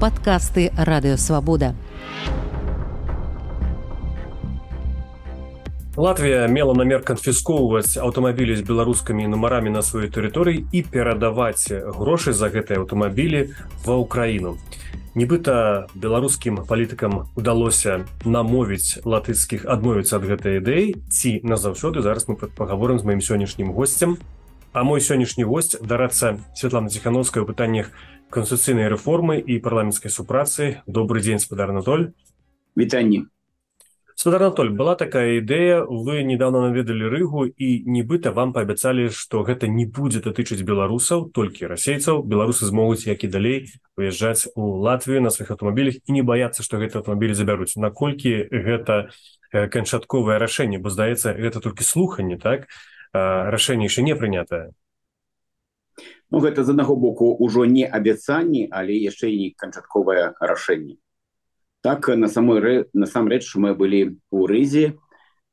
падкасты радыёвабода. Латвія мела намер канфіскоўваць аўтамабілі з беларускімі нумарамі на сваёй тэрыторыі і перадаваць грошы за гэтыя аўтамабілі ва ўкраіну нібыта беларускім палітыкам удалося намовіць латыцкіх адмовіцца ад гэтай ідэі ці назаўсёды зараз мы паговорым з маім сённяшнім госцем а мой сённяшні госць дарацца Святлана ціхановская ў пытаннях канстытуцыйнай рэформы і парламенцкай супрацы. Добрый дзень спадар Анатоль. Вітанні Спадар Анатоль была такая ідэя вы недавно наведалі рыгу і нібыта вам паабяцалі што гэта не будзе датычыць беларусаў толькі расейцаў беларусы змогуць як і далей выязджаць у Латвію на сваіх аўтамабілях і не баяцца што гэта аўтамабілі забяруць наколькі гэта канчатковае рашэнне бо здаецца гэта толькі слуханне так. Рашэнне яшчэ не прынятае Ну гэта з аднаго боку ўжо не абяцанні але яшчэ і канчатковае рашэнне. Так на самой насамрэч мы былі у рызе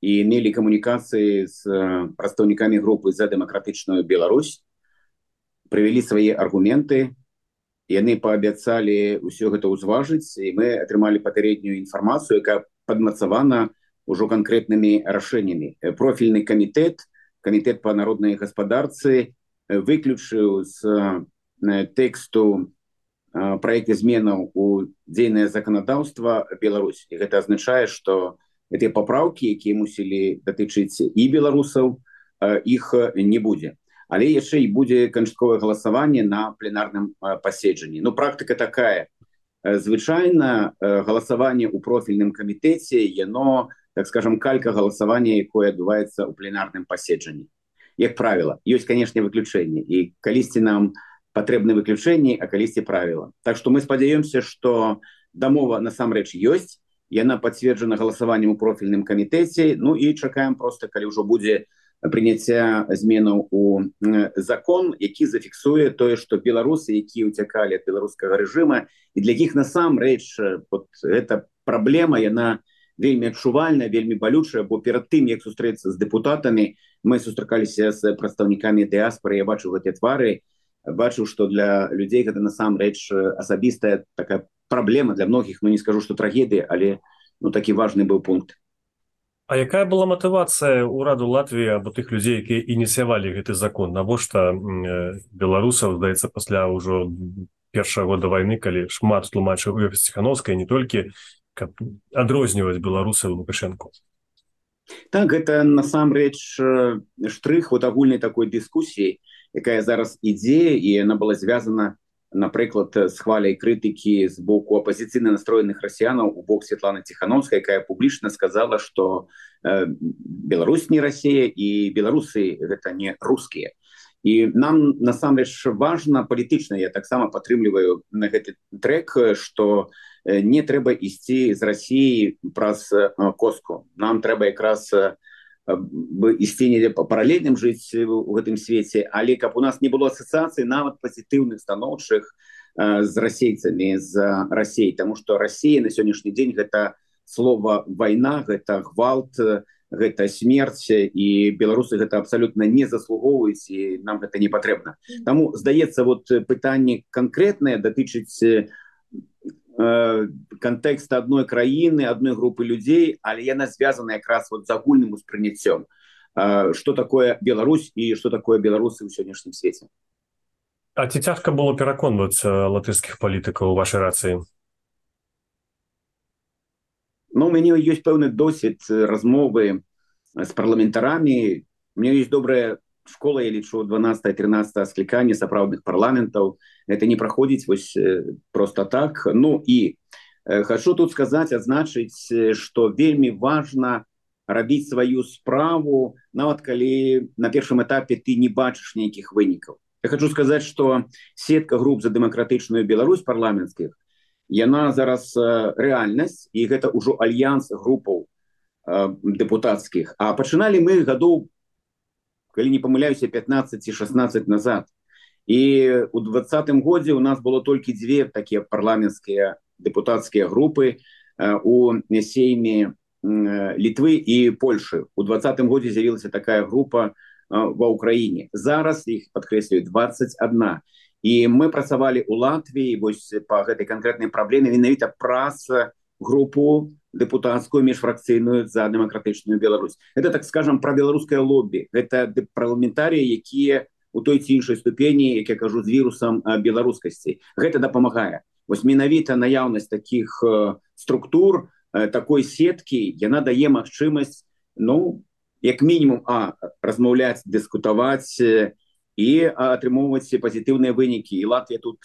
і мелі камунікацыі з прадстаўнікамі групы за дэмакратычную Беларусь прывялі свае аргументы яны паабяцалі ўсё гэта ўзважыць і мы атрымалі папярэднюю інфармацыю якая падмацавана ўжо канкрэтнымі рашэннямі. Профільны камітэт камітэт па народнай гаспадарцы выключыў з тэксту проекте зменаў у дзейнае законодаўства Беларусь і гэта азначае что эти поправки якія мусілі датычыць і беларусаў іх не будзе. Але яшчэ і будзе канчатковае галасаванне на пленарным паседжанні. Ну практыка такая. Звычайна галасаванне у профільным камітэце яно так скажем калька галасавання якое адбываецца ў пленарным паседжанні як правіла ёсць канешне выключэнне і калісьці нам патрэбны выключэнні а калісьці правіла. Так что мы спадзяёмся что дамова насамрэч ёсць яна пацверджана галасаваннем у профільным камітэце. Ну і чакаем просто калі ўжо будзе прыняцця зменаў у закон які зафіксуе тое что беларусы якія уцякалі ад беларускага рэжыма і для іх насамрэч вот эта праблема яна вельмі адчувальна вельмі балючая бо перад тым як сустрэцца з депутатамі мы сустракаліся з прадстаўнікамі дыаспоры. Я бачу гэты твары бачыў что для людзей гэта насамрэч асабістая такая праблема для многіх. Ну не скажу что трагедыі але ну такі важный быў пункт. А якая была матывацыя ўраду Латвіі або тых людзей якія ініцыявалі гэты закон? Навошта беларусаў здаецца пасля ўжо першага года войны калі шмат тлумачыў ціхановская не толькі каб адрозніваць беларусы лукашенко. Так гэта насамрэч штрых вот агульнай такой дыскусіі якая зараз ідзе і она была звязана напрыклад з хваляй крытыкі з боку апозіцыйна настроеных расіянаў у бок Светлана ціхановская якая публічна сказала что э, Беларусь не Россия і беларусы гэта не рускія і нам насамрэч важна палітычна я таксама падтрымліваю на гэты трек что не трэба ісці з Росіі праз коску. Нам трэба якраз у ісці недзе па паралельным жыць у гэтым свеце але каб у нас не было асацыяцыі нават пазітыўных станоўчых з расейцамі з рассей тому что Росія на сённяшні дзень гэта слова вайна гэта гвалт гэта смерць і беларусы гэта абсалютна не заслугоўваюць і нам гэта не патрэбна. Таму здаецца вот пытанне канкрэтнае датычыць Э, контекста одной краіны одной группы людей але яна связана якраз вот за агульным успрыняццём э, что такое Беларусь и что такое беларусы ў сённяшнім свеце А ці цяжка было пераконвацца латышскіх палітыкаў вашай рацыі? Ну у мяне ёсць пэўны досвед размовы з парламентарамі мне есть добрая школа я лічу 12 13 скліканне сапраўдных парламентаў это не праходзіць вось просто так. Ну і э, хочу тут сказаць адзначыць что вельмі важно рабіць сваю справу нават калі на першым этапе ты не бачыш нейкіх вынікаў. Я хочу сказаць что сетка груп за дэмакратычную Беларусь парламенцкіх яна зараз рэальнасць і гэта ўжо альянс групаў депутатскіх а пачыналі мы гадоў калі не памыляюся 15 16 назад. І у двадцатым годзе у нас было толькі две такія парламенцкія депутатскія групы у сейме літвы і польши у двадцатым годзе з'явілася такая група ва ўкраіне. Зараз іх падкрэслюю 21 і мы працавалі у Латвіі вось по гэтай канкрэтнай праблеме менавіта праца групу депутатскую міжфракцыйную за дэмакратычную Беларусь. Это так скажем про беларускае лобби. Это парламентарии якія у той ці іншай ступені як я кажу з вірусам беларускасці гэта дапамагае. Вось менавіта наяўнасць таких структур такой сеткі яна дае магчымасць ну як мінімум а размаўляць дыскутаваць і атрымоўваць пазітыўныя вынікі. І Латвія тут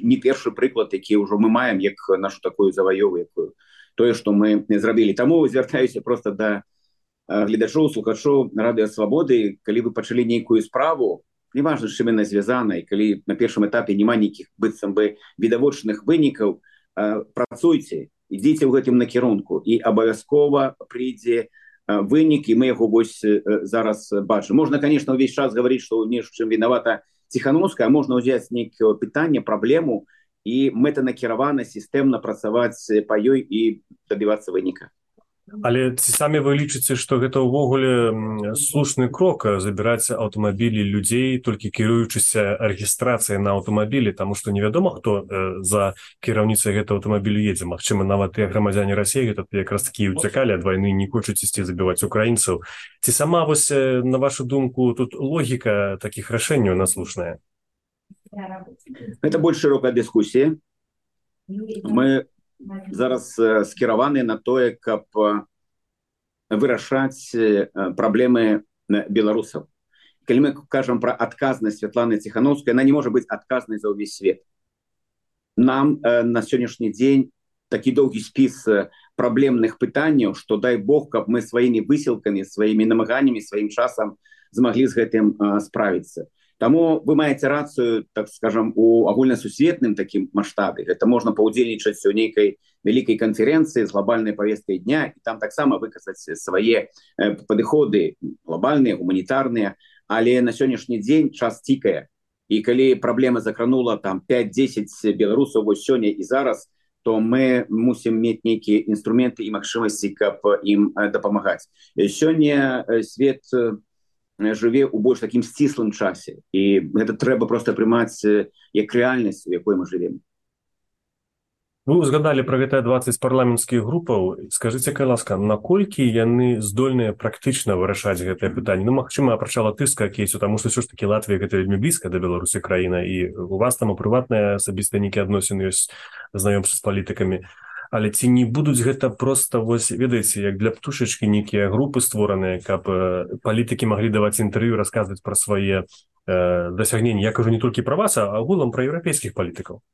не першы прыклад які ўжо мы маем як нашу такую заваёву якую тое што мы не зрабілі. Таму звяртаюся просто да гледачоў слухачоў радыё свабоды калі вы пачалі нейкую справу неважна чым яна звязана і калі на першым этапе няма нейкіх быццам бы відавочных вынікаў працуйце ідзіце ў гэтым накірунку. І абавязкова прыйдзе вынік і мы яго вось зараз бачым. Можна конечно увесь час говорить что не чым виновата ціхановская можна ўзяць нейкіе пытанне праблему і мэтанакіравана сістэмна працаваць па ёй і дабівацца выніка Але ці самі вы лічыце што гэта ўвогуле слушны крок забіраць аўтамабілі людзей толькі кіруючыся рэгістрацыяй на аўтамабілі? Таму што невядома хто э, за кіраўніцай гэта аўтамабілю едзе. Мачыма нават і грамадзяне рассеі тут якраз такі уцякалі ад вайны не хочуць ісці забіваць украінцаў. Ці сама вось на вашу думку тут логіка такіх рашэнняў наслушная это больш шырокая дыскусія мы зараз скіраваны на тое каб вырашаць праблемы беларусаў. Калі мы кажам про адказнасць Святланы ціхановскай она не можа быць адказнай за ўвесь свет. Нам на сённяшні дзень такі доўгі спіс праблемных пытанняў што дай Бог каб мы сваімі высілкамі сваімі намаганнямі сваім часам змаглі з гэтым справіцца Таму вы маеце рацыю так скажем у агульнасусветным такім маштабе это можна паўдзельнічаць у нейкай вялікай канферэнцыі з глобальнай повесткай дня і там таксама выказаць свае падыходы глобальныя гуманітарныя але на сённяшні дзень час цікае і калі праблема закранула там 5-10 беларусаў вось сёння і зараз то мы мусім мець нейкія інструменты і магчымасці каб ім дапамагаць сёння свет у жыве ў больш такім сціслым часе. І гэта трэба просто прымаць як рэальнасць у якой мы жывем. Вы узгадалі про гэтыя 20 парламенцкіх групаў. Скажитеце кай ласка наколькі яны здольныя практычна вырашаць гэтае пытанне ну магчыма апрачала тыска кейсу тому что все ж таки Латвія гэта вельмі блізка да беларусі краіна і у вас там у прыватныя асабіста нейкі адносіны ёсць знаёмся з палітыкамі але ці не будуць гэта просто вось ведаеце як для птушачки нейкія групы створаныя каб э, палітыкі маглі даваць інтэрв'ю расказваць пра свае э, дасягненні я кажу не толькі пра вас а агулам пра еўрапейскіх палітыкаў?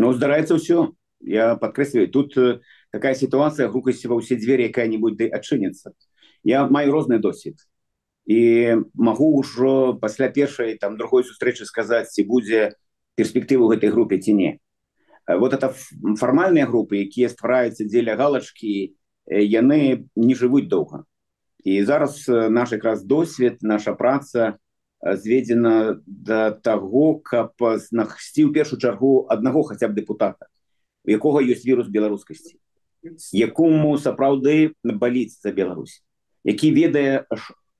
Ну здараецца ўсё я подкрэсліваю тут э, такая сітуацыя грукасці ва ўсе дзверы якая-нибудь ды адчыніцца. Я маю розны досвід і магу ўжо пасля першай там другой сустрэчы сказаць ці будзе перспектыву гэтай групе ці не вот это фармальныя групы якія ствараюцца дзеля галачкі яны не жывуць доўга і зараз наш якраз досвед наша праца зведзена да таго каб знахсці ў першую чаргу аднаго хаця б депутата у якога ёсць вірус беларускасці якому сапраўды баліць за Беларусь які ведае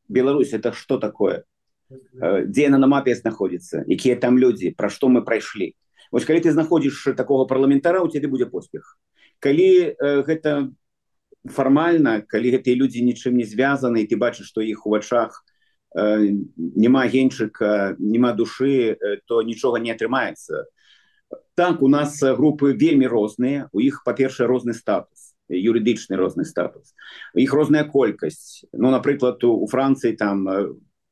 Беларусь это что такое? Дзе яна на мапе знаходзіцца якія там людзі пра што мы прайшлі Вось калі ты знаходзіш такого парламентара у тебе будзе поспех. Калі э, гэта фармальна калі гэтыя людзі нічым не звязаны ты бачыш што іх у вачах э, няма геньчыка няма душы э, то нічога не атрымаецца. Так у нас групы вельмі розныя у іх па-першае розны статус юрыдычны розны статус. Іх розная колькасць. Ну напрыклад у францыі там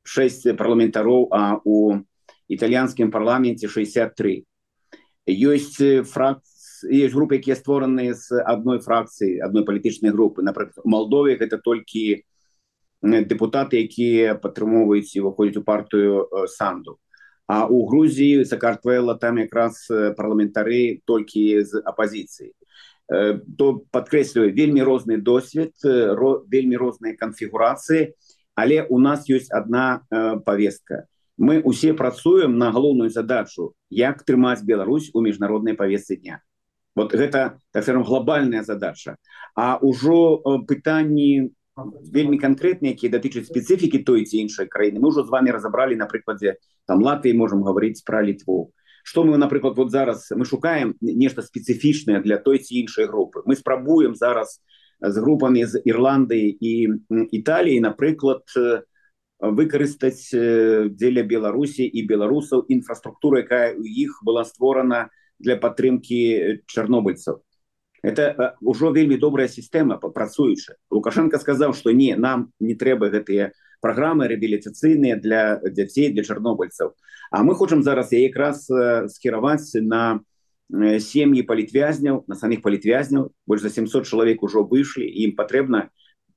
6 парламентароў а у італьянскім парламенце 63 ёсць фракцыі есть групы якія створаны з адной фракцыі адной палітычнай групы напрыклад Малдове гэта толькі депутаты якія падтрымоўваюць і выходзяць у партыю санду. А у Грузіі сакартвела там якраз парламентары толькі з апозіцыі то падкрэсліваю вельмі розны досвед ро, вельмі розныя канфігурацыі але у нас ёсць одна повестка мы усе працуем на галоўную задачу як трымаць Беларусь у міжнароднай павесцы дня. Вот гэта так скажем глобальная задача. А ўжо пытанні вельмі канкрэтныя якія датычаць спецыфікі той ці іншай краіны. Мы ўжо з вами разабралі на прыкладзе там Латвіі можемм гаварыць пра літву. Что мы напрыклад вот зараз мы шукаем нешта спецыфічнае для той ці іншай групы. Мы спрабуем зараз з групамі з Ірландыі і Італіі напрыклад выкарыстаць дзеля Беларусі і беларусаў інфраструктура якая у іх была створана для падтрымки чарнобыльцаў это ўжо вельмі добрая сістэма папрацуючы лукашенко сказаў что не нам не трэба гэтыя праграмы рэабілітацыйныя для дзяцей для чарнобыльцаў а мы хочам зараз я якраз скіраваць на сем'і палітвязняў на самих палітвязняў. Больш за 700 чалавек ужо выйшлі ім патрэбна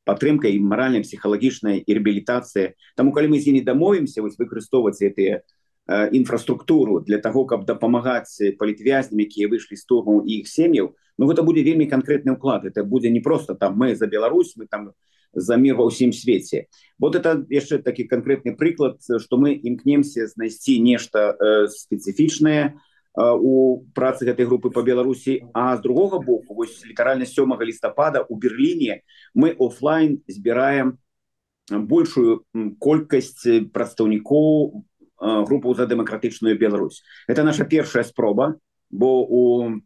падтрымка і маральная псіхалагічная і рэабілітацыя таму калі мы з імі дамовімся вось выкарыстоўваць гэтыя інфраструктуру для того каб дапамагаць палітвязням якія выйшлі з турму іх сем'яў Ну гэта будзе вельмі канкрэтны ўклад это будзе не просто там мы за Беларусь мы там за мир ва ўсім свеце вот это яшчэ такі канкрэтны прыклад что мы імкнемся знайсці нешта э, спецыфічнае у працы гэтай групы по Беларусі. А з другога боку вось літаральна сёмага лістапада у Берліне мы офлайн збіраем большую колькасць прадстаўнікоў групу за дэмакратычную Беларусь. Это наша першая спроба бо у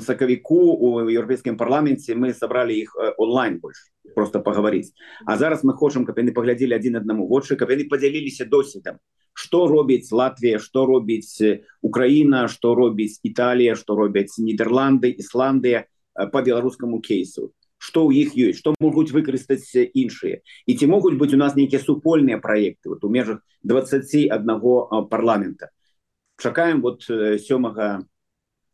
сакавіку у еўрапейскім парламенце мы сабралі іх онлайн больш просто паговорыць А зараз мы хочам каб яны паглядзелі адзін аднаму вочы каб яны подзяліліся досведам что робіць Латвія что робіць Украіна что робіць Італія что робяць Нідерланды Ісландыя по беларускаму кейсу. Что у іх ёсць что могуць выкарыстаць іншыя і ці могуць быць у нас нейкія супольныя проекты вот у межах 21 парламента. Чакаем вот сёмага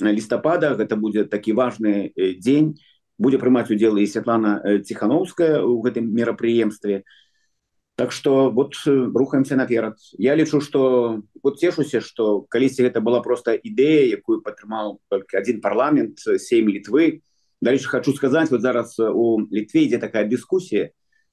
лістапада гэта будзе такі важны дзень будзе прымаць удзел і Святлана ціхановская у гэтым мерапрыемстве Так что вот рухаемся наперад я лічу что вот цешуся что калісьці гэта была просто ідэя якую падтрымаў только один парламент семь літвы дальше хочу сказать вот зараз у літве ідзе такая дыскусія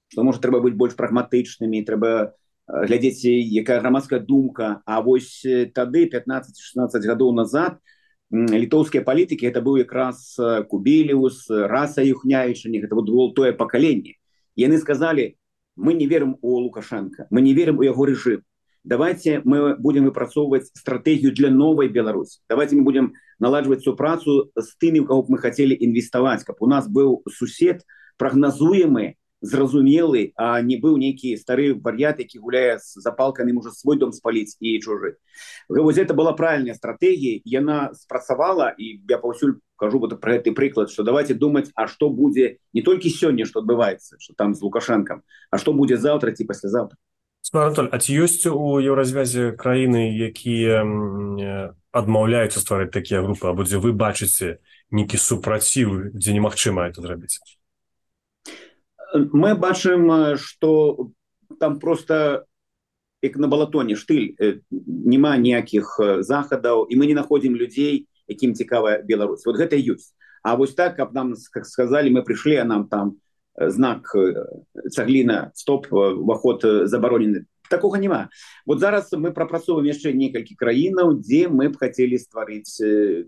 что может трэба быць больш прагматычнымі трэба глядзець якая грамадская думка. А вось тады 15-16 гадоў назад то літоўскія палітыкі это быў якраз кубеліус раса юхняючані гэта было тое пакаленне яны сказали мы не верым у лукашенко мы не верым у яго рэжым давайте мы будем выпрацоўваць стратегію для новой беларусь давайте мы будем наладжваць супрацу з тымі у кого б мы хотели інвеставаць каб у нас быў сусед прогнозуемы зразумелы а не быў нейкі стары вар'ят які гуляе з запалкамі можа свой дом спаліць і чужы. Вось это была правильная стратегія яна спрацавала і я паўсюль кажу вот про гэты прыклад что давайте думаць а что будзе не толькі сёння что адбываецца что там з лукашенком а что будзе завтра ці паслязаўтра ці ёсць у еўразвязе краіны якія адмаўляюцца ствараць такія групы? Або дзе вы бачыце нейкі супраціў дзе немагчыма это зрабіць мы бачым что там просто як на балатоне штыль няма ніякіх захадаў і мы не находим людзей якім цікавая Беларусь. Вот гэта ёсць. А вось так каб нам как сказали мы прыйшлі а нам там знак цагліна стоп уваход забаронены. Такого няма. Вот зараз мы прапрацоўваем яшчэ некалькі краінаў дзе мы б хацелі стварыць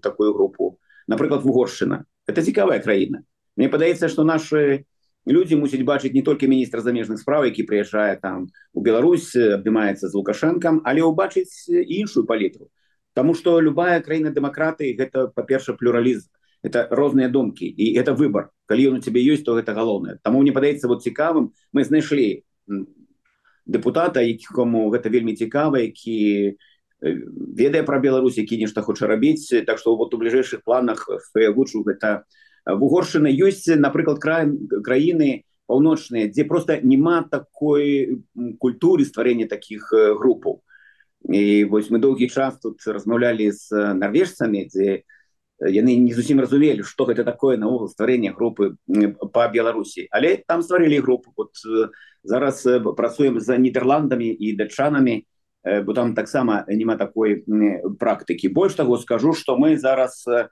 такую групу. Напрыклад вугоршчына это цікавая краіна. Мне падаецца что наши люди мусіць бачыць не только міністр замежных справ які прыязджае там у Беларусь абдымаецца з лукашэнкам але убачыць іншую палітру. Таму что любая краіна дэмакраты гэта па-перша плюралізм. Это розныя думкі і это выбор калі ён у тебе ёсць то гэта галоўнае Таму мне падаецца вот цікавым мы знайшлі депутата якому гэта вельмі цікава які ведае пра Беларусь які нешта хоча рабіць так что вот у бліжэйшых планах вучу гэта у вугоршына ёсць напрыклад край краіны паўночныя дзе просто няма такой культуры стварэння таких групаў і вось мы доўгі час тут размаўлялі з нарвежцамі дзе яны не зусім разумелі что гэта такое наогул стварэння групы по беларусі але там стварылі групу вот зараз працуем за нідерландамі і датчанамі бо там таксама няма такой практыкі. Больш таго скажу что мы зараз у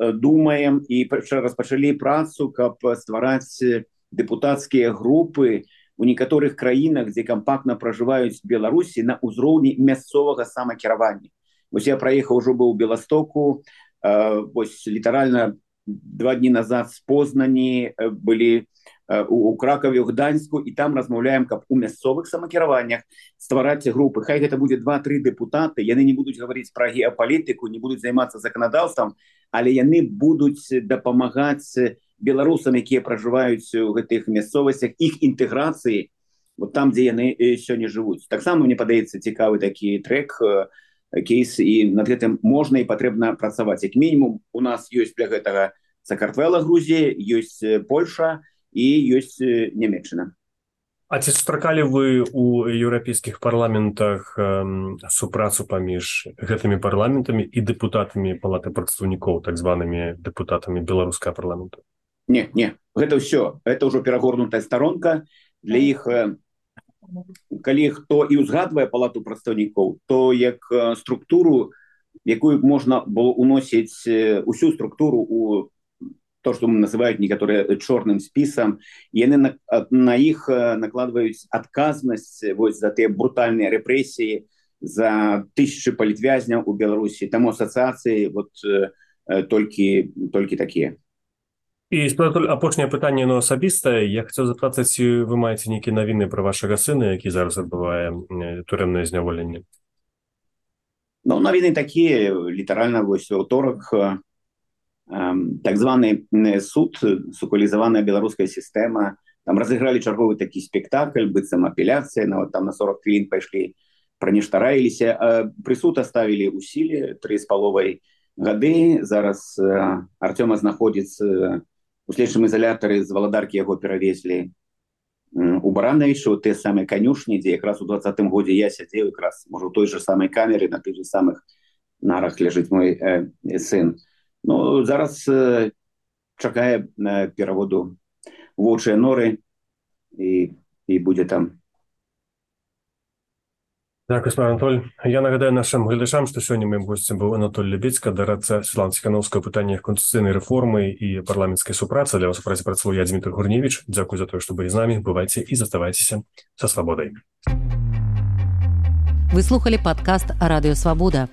думаем і распачалі працу каб ствараць депутатскія групы у некаторых краінах дзе кампактна пражываюць беларусі на ўзроўні мясцовага самакіравання вось я праехаў ужо быў беластоку вось літаральна два дні назад з познані былі у кракаве гданьску і там размаўляем каб у мясцовых самакіраваннях ствараць групы хай гэта будзе два-тры депутаты яны не будуць гаварыць пра геапалітыку не будуць займацца законодаўствам але яны будуць дапамагаць беларусам якія пражываюць у гэтых мясцовасцях іх інтэграцыі вот там дзе яны сёння жывуць. Таксама мне падаецца цікавы такі трек кейс і над гэтым можна і патрэбна працаваць. Як мінімум у нас ёсць для гэтага сакартвела грузія ёсць польша і ёсць нямецчына А ці сустракалі вы у еўрапейскіх парламентах э, супрацу паміж гэтымі парламентамі і дэпутатамі палаты прадстаўнікоў так званымі дэпутатамі беларускага парламенту? Не не гэта ўсё. Это ўжо перагорнутая старонка. Для іх э, калі хто і ўзгадвае палату прадстаўнікоў то як структуру якую можна было уносіць усю структуру у то что называют некаторые чорным спісам яны на, на іх накладваюць адказнасць вось за тыя брутальныя рэпрэсіі за тысячи палітвязняў у беларусі там асацыяцыі вот толькі толькі такія і апошняе пытанне но асабістае я хацеў запрацаць вы маеце нейкія навіны пра вашага сына які зараз адбывае турэмнае зняволенне Ну навіны такія літаральна вось аўторак так званы суд сукалізаваная беларуская сістэма там разыгралі чарговы такі спектакль быццам апеляцыя нават там на 40 хвілін пайшлі пра нешта раіліся прысуд оставілі ў сіле тры з паловай гады зараз Артёма знаходзіцца у следчым ізалятары з валадаркі яго перавезлі у баранавічу те самыя канюшні дзе якраз у двадцатым годзе я сядзеў якраз можа у той же самай камеры на тых же самых нарах ляжыць мой э, сын Ну зараз э, чакае на пераводу вочыя норы і, і будзе там. Так, Анатоль я нагадаю нашим глядачам што сёння моим гостцем быў Анатоль Лебедзька дарацца сланціканаўскае пытанне конституцыйнай рэформы і парламенцкай супрацы для вас працы працаваў я Дмітрий Гурневич Дзякуй за тое што былі з намі бывайце і заставайцеся са свабодай выслухали подкаст радыёвабода